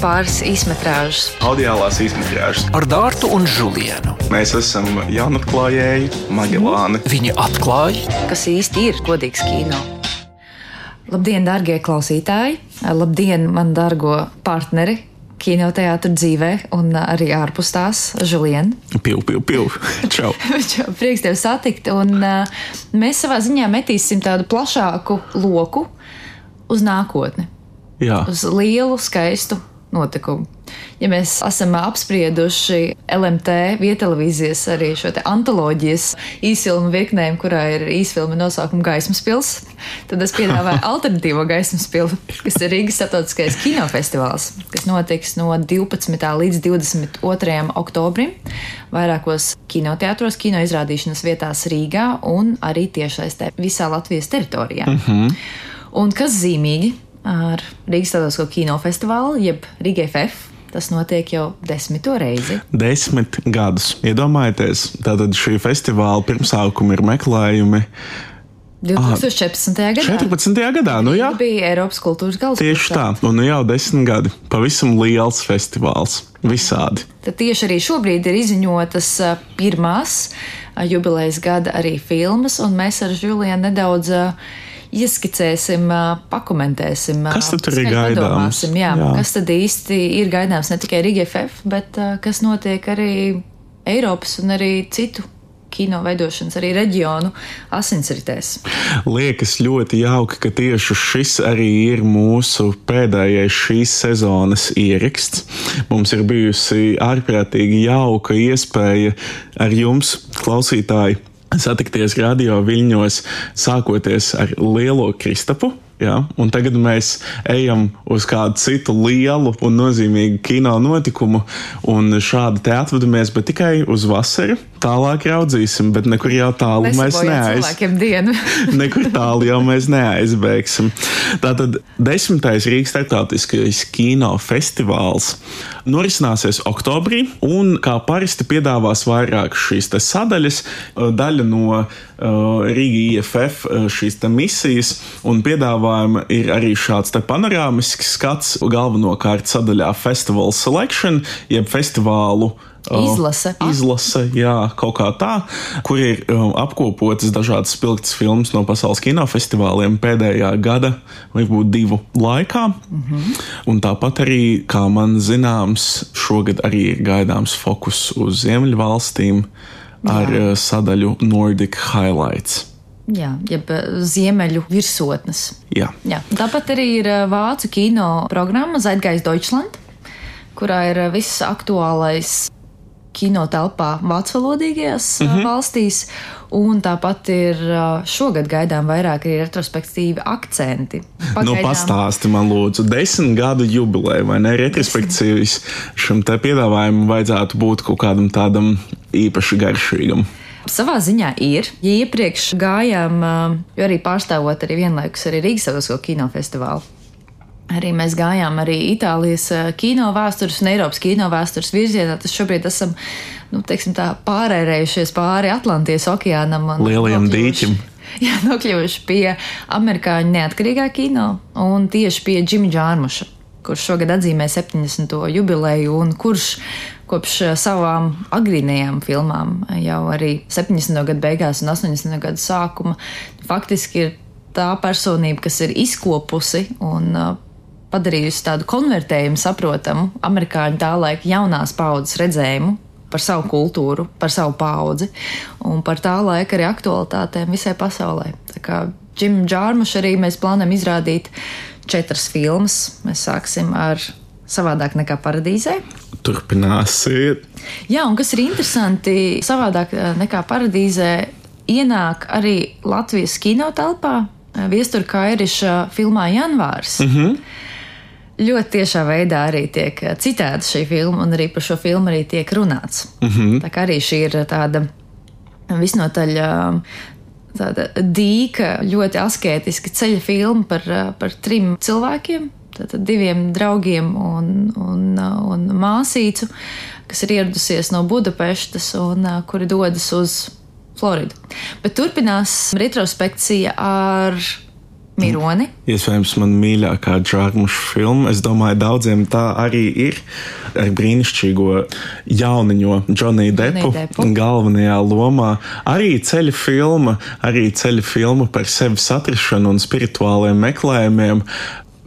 pāris īsmetrāžas. Audiālās īsmetrāžas ar Dārtu un Žulienu. Mēs esam jaunatklājēji Magelāni. Viņi atklāja, kas īsti ir godīgs kino. Labdien, darbie klausītāji! Labdien, man dārgo partneri! Kinoteātris dzīvē un arī ārpus tās Žuliena. Piu, piu, piu. Čau! Prieks tevi satikt, un uh, mēs savā ziņā metīsim tādu plašāku loku uz nākotni. Jā. Uz lielu, skaistu notikumu. Ja mēs esam apsprieduši LMT vietelevīzijas arī šo te antoloģijas īsfilmu virknēm, kurā ir īsfilma nosaukuma Gaismas pils, tad es piedāvāju alternatīvo Gaismas pilu, kas ir Rīgas starptautiskais kinofestivāls, kas notiks no 12. līdz 22. oktobrim vairākos kinoteātros, kino izrādīšanas vietās Rīgā un arī tiešsaistē visā Latvijas teritorijā. Mm -hmm. Un kas zīmīgi ar Rīgas Startautisko kinofestivālu, jeb Rīgai FF, Tas notiek jau desmito reizi. Desmit gadus. Iedomājieties, tātad šī festivāla pirmsākuma ir meklējumi. 2014. gadā. 14. gadā, nu jā. Bija Eiropas kultūras galvaspilsēta. Tieši tā, un nu jau desmit gadi. Pavisam liels festivāls. Visādi. Tad tieši arī šobrīd ir izziņotas pirmās jubilejas gada arī filmas, un mēs ar Žulienu nedaudz uh, ieskicēsim, pakomentēsim. Kas tad ir gaidāms? Jā, jā. Kas tad īsti ir gaidāms ne tikai Riga FF, bet kas notiek arī Eiropas un arī citu kino veidošanas, arī reģionu asinsritēs. Liekas ļoti jauki, ka tieši šis arī ir mūsu pēdējais šīs sezonas ieraksts. Mums ir bijusi ārprātīgi jauka iespēja ar jums, klausītāji, satikties radio viļņos, sākoties ar lielo Kristapu. Ja? Un tagad mēs ejam uz kādu citu lielu un nozīmīgu kino notikumu, un šādi te atvedamies, bet tikai uz vasaru. Tālāk raudzīsim, bet nekur jau tālu mēs neaizbēgsim. nekur tālu jau mēs neaizbēgsim. Tātad desmitais Rīgas starptautiskais kino festivāls norisināsies oktobrī, un kā parasti piedāvās vairāk šīs sadaļas, daļa no Rīgas IFF šīs misijas, un piedāvājuma ir arī šāds panorāmisks skats galvenokārt sadaļā Festival Selection, jeb festivālu uh, Izlase. Izlase, jā, kaut kā tā, kur ir apkopotas dažādas spilgtas filmas no pasaules kinofestivāliem pēdējā gada, varbūt divu laikā. Mm -hmm. Un tāpat arī, kā man zināms, šogad arī ir gaidāms fokus uz Ziemeļvalstīm ar jā. sadaļu Nordic Highlights. Jā, jeb ziemeļu virsotnes. Jā. Jā. Tāpat arī ir vācu kino programma Zaitgais Deutschland, kurā ir viss aktuālais kino telpā vācvalodīgajās mm -hmm. valstīs, un tāpat ir šogad gaidām vairāk arī retrospektīvi akcenti. Pagaidām... Nu, pastāsti man lūdzu, desmit gadu jubileja vai ne? Retrospektīvas šim te piedāvājumam vajadzētu būt kaut kādam tādam īpaši garšīgam. Savā ziņā ir. Ja iepriekš gājām, jo arī pārstāvot arī vienlaikus arī Rīgas Savisko kinofestivālu, Arī mēs gājām arī Itālijas eh, kino vēstures un Eiropas kino vēstures virzienā. Tas šobrīd esam nu, teiksim, tā, pārērējušies pāri Atlantijas okeānam. Lielajam dīķim. Jā, nokļuvuši pie amerikāņu neatkarīgā kino un tieši pie Džima Džārmuša, kurš šogad atzīmē 70. jubileju un kurš kopš eh, savām agrīnajām filmām jau arī 70. gadu beigās un 80. gadu sākuma faktiski ir tā personība, kas ir izkopusi un uh, padarījusi tādu konvertējumu, saprotamu amerikāņu tā laika jaunās paudzes redzējumu par savu kultūru, par savu paudzi un par tā laika arī aktualitātēm visai pasaulē. Tā kā Džim Džārmuš arī mēs plānojam izrādīt četras filmas. Mēs sāksim ar savādāk nekā paradīzē. Turpināsiet. Jā, un kas ir interesanti, savādāk nekā paradīzē ienāk arī Latvijas kinotelpā Viestura Kairiša filmā Janvārs. Mm -hmm ļoti tiešā veidā arī tiek eh, citēta šī filma, un arī par šo filmu arī tiek runāts. Mm -hmm. Tā kā arī šī ir tāda visnotaļ. Eh, tāda dīka, ļoti asketiska ceļa filma par, eh, par trim cilvēkiem, tātad diviem draugiem un, un, un māsīcu, kas ir ieradusies no Budapestas un kuri dodas uz Floridu. Bet turpinās retrospekcija ar Mironi. Iespējams, man mīļākā džārmuša filma. Es domāju, daudziem tā arī ir. Ar brīnišķīgo jauniņo Depu, Deppu. galvenajā lomā. Arī ceļa filma, arī ceļa filma par sevis atrašanu un spirituāliem meklējumiem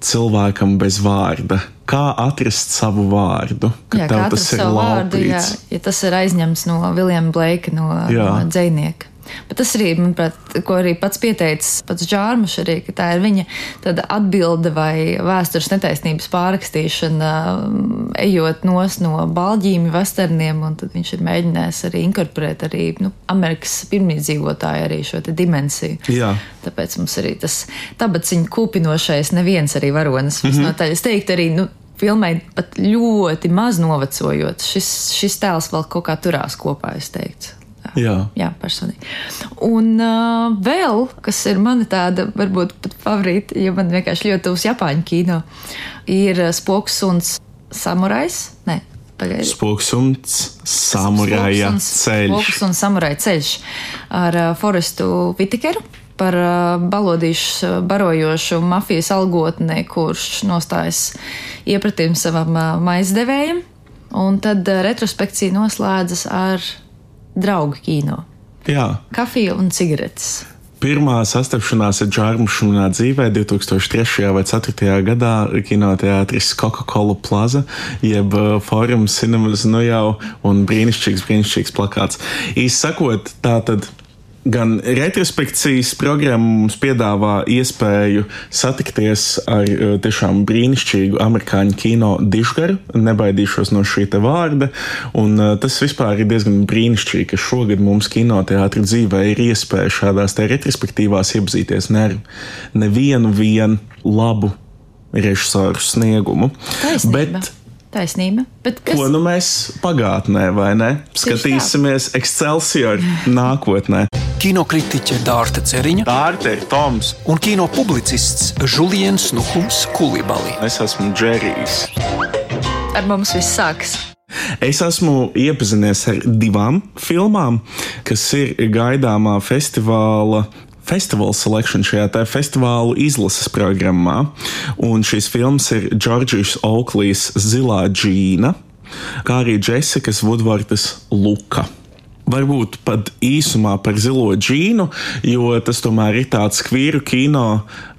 cilvēkam bez vārda. Kā atrast savu vārdu? Jā, tas ir savu vārdu, jā, laupīts. ja tas ir aizņemts no Viljama Blake, no, Jā. no dzinieka. Bet tas arī, manuprāt, ko arī pats pieteicis pats Džārmušs, arī, tā ir viņa atbilde vai vēstures netaisnības pārrakstīšana, mm, ejot nos no balģīmi westerniem, un tad viņš ir mēģinājis arī inkorporēt arī nu, Amerikas pirmīdzīvotāju arī šo te dimensiju. Jā. Tāpēc mums arī tas tabaciņu kūpinošais neviens arī varonis. Mm -hmm. no tā, es teiktu arī, nu, filmai pat ļoti maz novecojot. Šis, šis tēls vēl kaut kā turās kopā, es teiktu. Jā. Jā, personīgi. Un uh, vēl, kas ir mana tāda, varbūt pat favorīta, jo man vienkārši ļoti tuvs Japāņu kino, ir uh, Spoks un Samurais. Nē, pagaidiet. Spoksums, samurāja ceļš. Spoks un samuraja ceļš ar uh, Forestu Vitikeru. Par uh, balodīšu, uh, barojošu mafijas algotni, kurš nostājas iepratīm savam uh, maizdevējam. Un tad uh, retrospekcija noslēdzas ar draugu kino. Jā. Kafija un cigaretes. Pirmā sastapšanās ar Džārmušu manā dzīvē 2003. vai 2004. gadā kinoteātris Coca-Cola Plaza, jeb uh, Forum Cinemas, nu jau, un brīnišķīgs, brīnišķīgs plakāts. Īsi sakot, tā tad. Gan retrospekcijas programma mums piedāvā iespēju satikties ar uh, tiešām brīnišķīgu amerikāņu kino dižgaru, nebaidīšos no šī te vārda, un uh, tas vispār ir diezgan brīnišķīgi, ka šogad mums kinoteātra dzīvē ir iespēja šādās retrospektīvās iepazīties ne ar nevienu vien labu režisoru sniegumu. Taisnība. Bet Taisnība. Bet kas, ko nu mēs pagātnē, vai ne? Skatīsimies Excelsior nākotnē. Kinokritiķe Dārta Ceriņa ir Toms, un kino publicists Žuliens Nuhums Kulibali. es esmu Džerijs. ar mums viss sākas? Es esmu iepazinies ar divām filmām, kas ir gaidāmā festivāla. Festivāla selekcija šajā festivāla izlases programmā. Un šīs filmas ir Džordžijas Oaklīs Zilā džīna, kā arī Jessikas Woodvardas Luka. Varbūt pat īsumā par zilo džīnu, jo tas tomēr ir tāds kvīru kino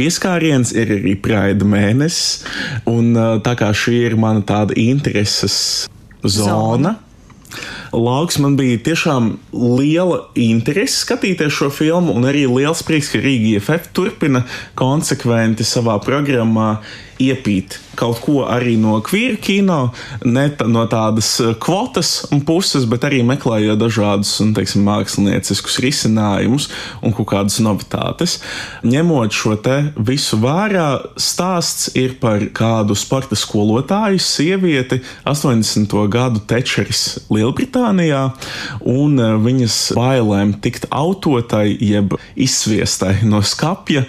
pieskāriens, ir arī praida mēnesis. Un uh, tā kā šī ir mana tāda intereses zona. Zona. Lauks man bija tiešām liela interese skatīties šo filmu, un arī liels prieks, ka Rīga IFF turpina konsekventi savā programmā iepīt kaut ko arī no kvīra kino, ne no tādas eh, kvotas puses, bet arī meklējot dažādus un, teiksim, mākslinieciskus risinājumus un kādas novitātes. Ņemot šo te visu vērā, stāsts ir par kādu sporta skolotāju, sievieti, 80. gadu tečeris Lielbritānijā, un eh, viņas bailēm tikt autotai, jeb izsviestai no skapja,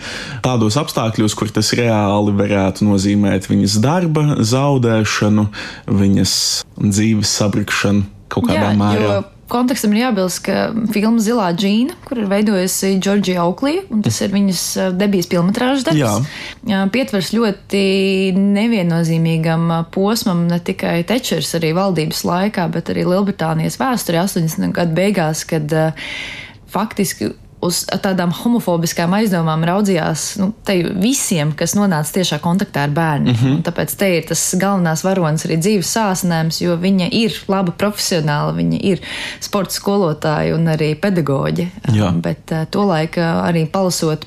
tādos apstākļos, kur tas reāli varētu nozīmēt viņas darba zaudēšanu, viņas dzīves sabrukšanu kaut kādā mērā. jo kontekstam ir jābilst, ka filma Zilā džīna, kur ir veidojusi Džordžija Auklī, un tas ir viņas eh, debijas filmas darbs, Jā. Pietvers ļoti neviennozīmīgam eh, posmam ne tikai Tečers arī valdības laikā, bet arī Lielbritānijas vēsturē 80. gadu beigās, kad uh, faktiski uz tādām homofobiskām aizdomām raudzījās nu, visiem, kas nonāca tiešā kontaktā ar bērniem. Mm -hmm. Tāpēc te ir tas galvenais varonis arī dzīves sāsinājums, jo viņa ir laba profesionāla, viņa ir sporta skolotāja un arī pedagoģe. Jā. Bet uh, tolaik uh, arī palasot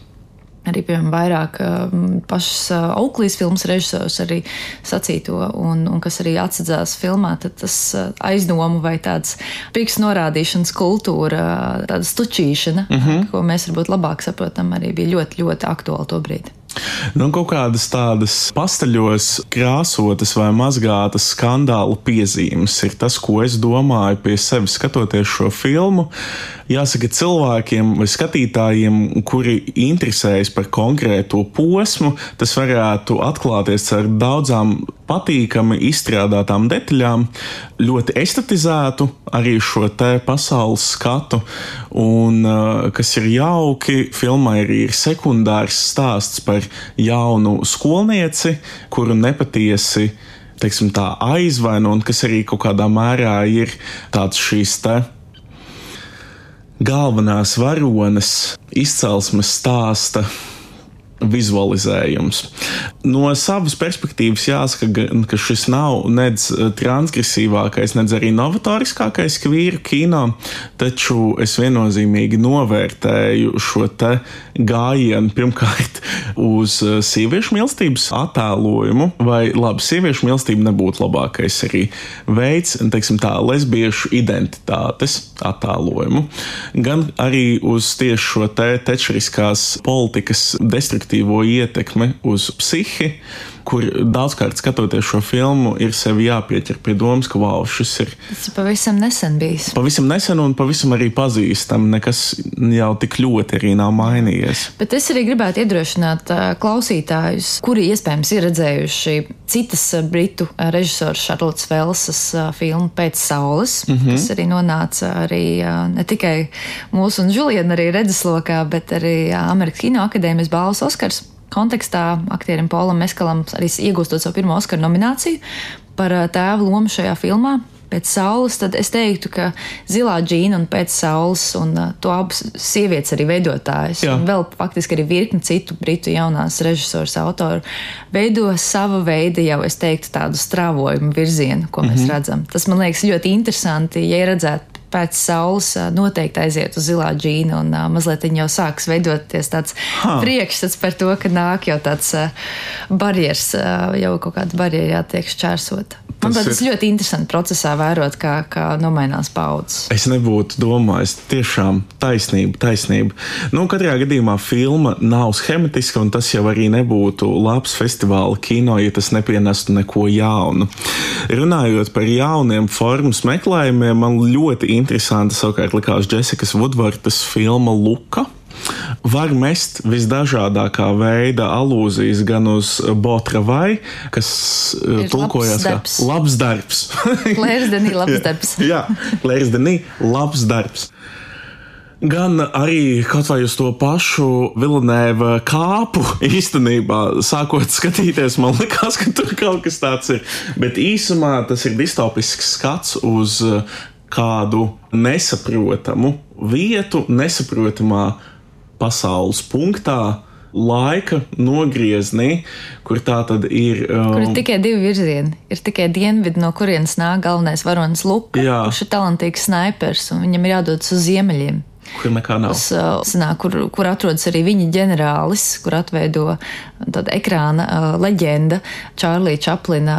arī piemēram, vairāk um, pašas uh, Auklijas filmas režisors arī sacīto, un, un kas arī atsadzās filmā, tad tas uh, aizdomu vai tāds pirks norādīšanas kultūra, uh, tāda stučīšana, uh -huh. ko mēs varbūt labāk saprotam, arī bija ļoti, ļoti aktuāli to brīdi. Nu, kaut kādas tādas pastaļos krāsotas vai mazgātas skandālu piezīmes ir tas, ko es domāju pie sevis skatoties šo filmu. Jāsaka, cilvēkiem vai skatītājiem, kuri interesējas par konkrēto posmu, tas varētu atklāties ar daudzām patīkami izstrādātām detaļām, ļoti estetizētu arī šo te pasaules skatu, un kas ir jauki, filmā arī ir sekundārs stāsts par jaunu skolnieci, kuru nepatiesi teiksim, tā aizvaino, un kas arī kaut kādā mērā ir tāds šīs te galvenās varonas izcelsmes stāsta vizualizējums. No savas perspektīvas jāsaka, ka šis nav nedz eh, transgresīvākais, nedz arī novatoriskākais kvīru kino, taču es viennozīmīgi novērtēju šo te gājienu pirmkārt uz eh, sieviešu mīlestības attēlojumu, vai labi, sieviešu mīlestība nebūtu labākais arī veids, teiksim tā, lesbiešu identitātes attēlojumu, gan arī uz tieši šo te tečeriskās politikas destruktīvu pozitīvo ietekmi uz psihi, kur daudzkārt skatoties šo filmu, ir sevi jāpieķer pie domas, ka wow, šis ir. Tas ir pavisam nesen bijis. Pavisam nesen un pavisam arī pazīstam. Nekas jau tik ļoti arī nav mainījies. Bet es arī gribētu iedrošināt klausītājus, kuri iespējams ir redzējuši citas britu režisoras Šarlotas Velsas filmu Pēc saules, mm -hmm. kas arī nonāca arī ne tikai mūsu un Juliana arī redzeslokā, bet arī Amerikas Kino akadēmijas balvas Oskars kontekstā aktierim Polam Meskalam arī iegūstot savu pirmo Oskaru nomināciju par tēva lomu šajā filmā. Pēc saules, tad es teiktu, ka zilā džina un pēc saules, un to abas sievietes arī veidotājs, Jā. un vēl faktiski arī virkni citu britu jaunās režisors autoru, veido sava veida jau, es teiktu, tādu strāvojumu virzienu, ko mēs mm -hmm. redzam. Tas man liekas ļoti interesanti, ja redzētu pēc saules noteikti aiziet uz zilā džīna un mazliet jau sāks veidoties tāds ha. priekšstats par to, ka nāk jau tāds barjeras, jau kaut kāda barjera jātiek šķērsota. Man tas ir ļoti interesanti procesā vērot, kā, kā nomainās paudzes. Es nebūtu domājis, tiešām taisnība, taisnība. Nu, katrā gadījumā filma nav schematiska, un tas jau arī nebūtu labs festivāla kino, ja tas nepienestu neko jaunu. Runājot par jauniem formas meklējumiem, man ļoti interesanti savukārt likās Jessikas Woodvartas filma Luka var mest visdažādākā veida alūzijas gan uz Botravai, kas Ir tulkojas kā labs darbs. Klērs Denī, labs darbs. Jā, Klērs Denī, labs darbs. Gan arī kaut vai uz to pašu Vilnēva kāpu īstenībā, sākot skatīties, man likās, ka tur kaut kas tāds ir. Bet īsumā tas ir distopisks skats uz kādu nesaprotamu vietu, nesaprotamā pasaules punktā, laika nogriezienī, kur tā tad ir. Um, kur ir tikai divi virzieni. Ir tikai dienvidi, no kurienes nāk galvenais varonis Luka, kurš ir talantīgs snaipers, un viņam ir jādodas uz ziemeļiem. Kur nekā nav. Tas, uh, sanāk, kur, kur atrodas arī viņa ģenerālis, kur atveido tāda ekrāna uh, leģenda Čārlī Čaplina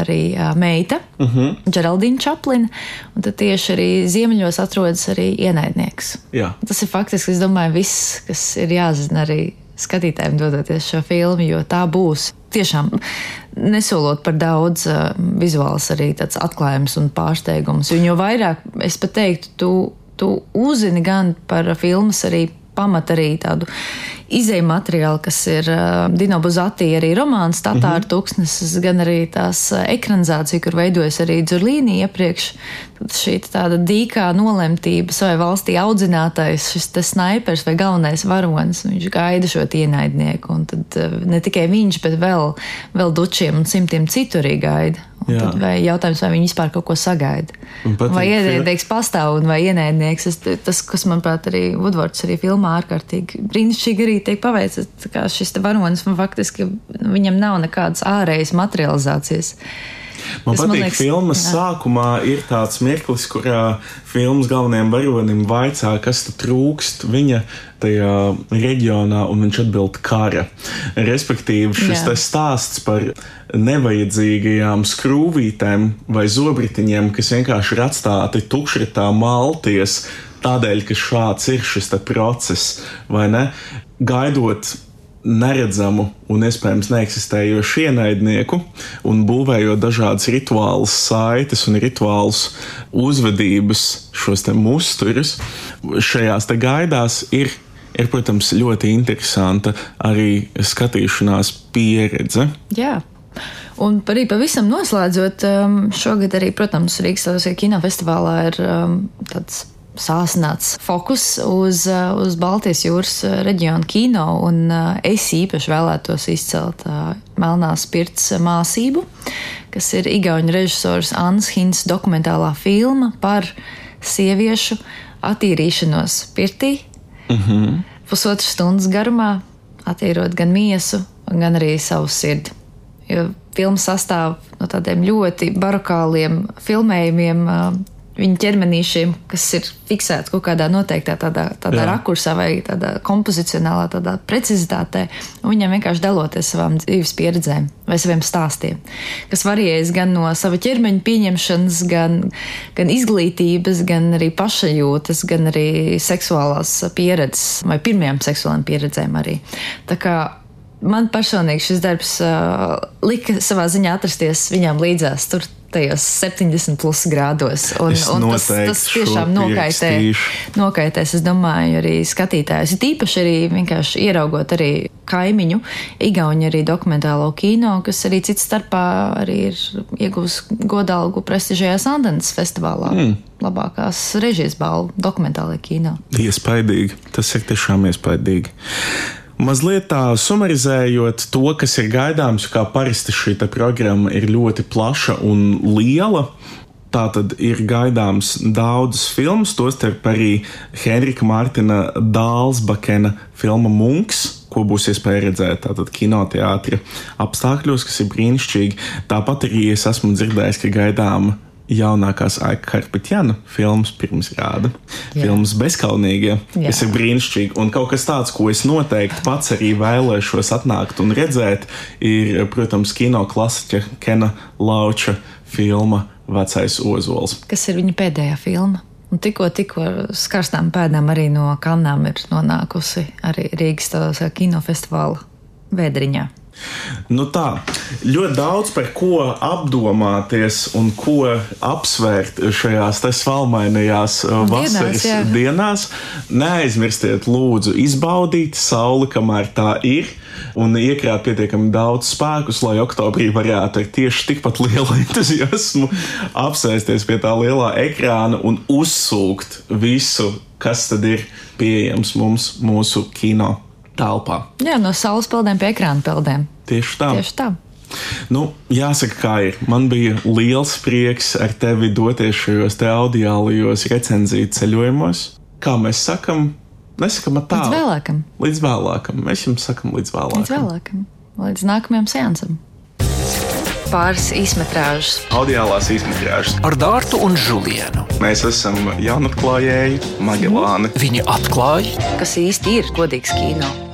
arī uh, meita, uh mhm. -huh. Geraldīna Čaplina. Un tad tieši arī ziemeļos atrodas arī ienaidnieks. Jā. Tas ir faktiski, es domāju, viss, kas ir jāzina arī skatītājiem dodoties šo filmu, jo tā būs tiešām nesolot par daudz uh, vizuāls arī tāds atklājums un pārsteigums. Un jo vairāk es pat teiktu, tu tu uzzini gan par filmas arī pamat arī tādu izēju materiālu, kas ir uh, Dino Buzatī arī romāns Tatāra mm -hmm. tūkstnesis, gan arī tās uh, ekranizācija, kur veidojas arī Dzurlīni iepriekš. Tad šī tāda dīkā nolemtība savai valstī audzinātais, šis te snaipers vai galvenais varonis, viņš gaida šo ienaidnieku, un tad uh, ne tikai viņš, bet vēl, vēl dučiem un simtiem citu arī gaida. Tad, vai jautājums, vai viņi vispār kaut ko sagaida? Vai ienaidnieks pastāv un vai ienaidnieks, tas, kas manuprāt arī Woodwards arī filmā ārkārtīgi brīnišķīgi arī tiek paveicts, kā šis varonis, faktiski viņam nav nekādas ārējas materializācijas. Man patīk, ka filmas jā. sākumā ir tāds mirklis, kurā filmas galvenajam varonim vaicā, kas trūkst viņa tajā reģionā, un viņš atbild kara. Respektīvi, šis stāsts par nevajadzīgajām skrūvītēm vai zobritiņiem, kas vienkārši ir atstāti tukšritā malties. Tādēļ, ka šāds ir šis process, vai ne? gaidot neredzamu un iespējams neeksistējošu ienaidnieku un būvējot dažādas rituālas saites un rituālus uzvedības, šos musturus, šajās gaidās ir, ir, protams, ļoti interesanta arī skatīšanās pieredze. Jā. Un arī pavisam noslēdzot, um, šogad arī, protams, Rīgas Latvijas kinofestivālā ir um, tāds sāsnāts fokus uz, uh, uz Baltijas jūras uh, reģionu kino, un uh, es īpaši vēlētos izcelt Melnās pirts māsību, kas ir Igauņu režisors Anns Hins dokumentālā filma par sieviešu attīrīšanos pirtī. Mm -hmm. Pusotras stundas garumā, attīrot gan miesu, gan arī savu sirdi. Jo filma sastāv no tādiem ļoti barokāliem filmējumiem, viņa ķermenīšiem, kas ir fiksēti kaut kādā noteiktā tādā, tādā rakursā vai tādā kompozicionālā tādā precizitātē, un viņam vienkārši daloties savām dzīves pieredzēm vai saviem stāstiem, kas varējas gan no sava ķermeņa pieņemšanas, gan, gan izglītības, gan arī pašajūtas, gan arī seksuālās pieredzes vai pirmajām seksuālām pieredzēm arī. Tā kā man personīgi šis darbs uh, lika savā ziņā atrasties viņām līdzās. Tur tajos 70 plus grādos. Un, un tas, tas tiešām nokaitē, nokaitēs, es domāju, arī skatītājus. Ir īpaši arī vienkārši ieraugot arī kaimiņu, Igauņu arī dokumentālo kino, kas arī cits starpā arī ir ieguvis godalgu prestižajā Sandenes festivālā. Mm. Labākās režijas balvu dokumentālajā kino. Iespaidīgi. Tas ir tiešām iespaidīgi. Mazliet tā sumarizējot to, kas ir gaidāms, kā parasti šī programma ir ļoti plaša un liela. Tā tad ir gaidāms daudzas filmas, tostarp arī Henrika Mārtiņa Dālsbakena filma Munks, ko būs iespēja redzēt tātad kinoteātra apstākļos, kas ir brīnišķīgi. Tāpat arī es esmu dzirdējis, ka gaidāma jaunākās Aika Karpetjana filmas pirmsrāda. Filmas bezkalnīgie, Jā. kas ir brīnišķīgi. Un kaut kas tāds, ko es noteikti pats arī vēlēšos atnākt un redzēt, ir, protams, kino klasiķa Kena Lauča filma Vecais Ozols. Kas ir viņa pēdējā filma? Un tikko, tikko skarstām pēdām arī no kanām ir nonākusi arī Rīgas kinofestivāla vēdriņā. Nu tā, ļoti daudz par ko apdomāties un ko apsvērt šajās svalmainajās uh, vasaras dienās, jā. dienās. Neaizmirstiet, lūdzu, izbaudīt sauli, kamēr tā ir. Un iekrāt pietiekami daudz spēkus, lai oktobrī varētu ar tieši tikpat lielu entuziasmu apsēsties pie tā lielā ekrāna un uzsūkt visu, kas tad ir pieejams mums mūsu kino telpā. Jā, no saules peldēm pie ekrāna peldēm. Tieši tā. Tieši tā. Nu, jāsaka, kā ir. Man bija liels prieks ar tevi doties šajos te audiālajos recenziju ceļojumos. Kā mēs sakam, nesakam tā. Līdz vēlākam. Līdz vēlākam. Mēs jums sakam līdz vēlākam. Līdz vēlākam. Līdz nākamajam seansam. Pāris īsmetrāžas. Audiālās īsmetrāžas. Ar Dārtu un Žulienu. Mēs esam jaunatklājēji, Magelāni. Viņi atklāja, kas īsti ir godīgs kino.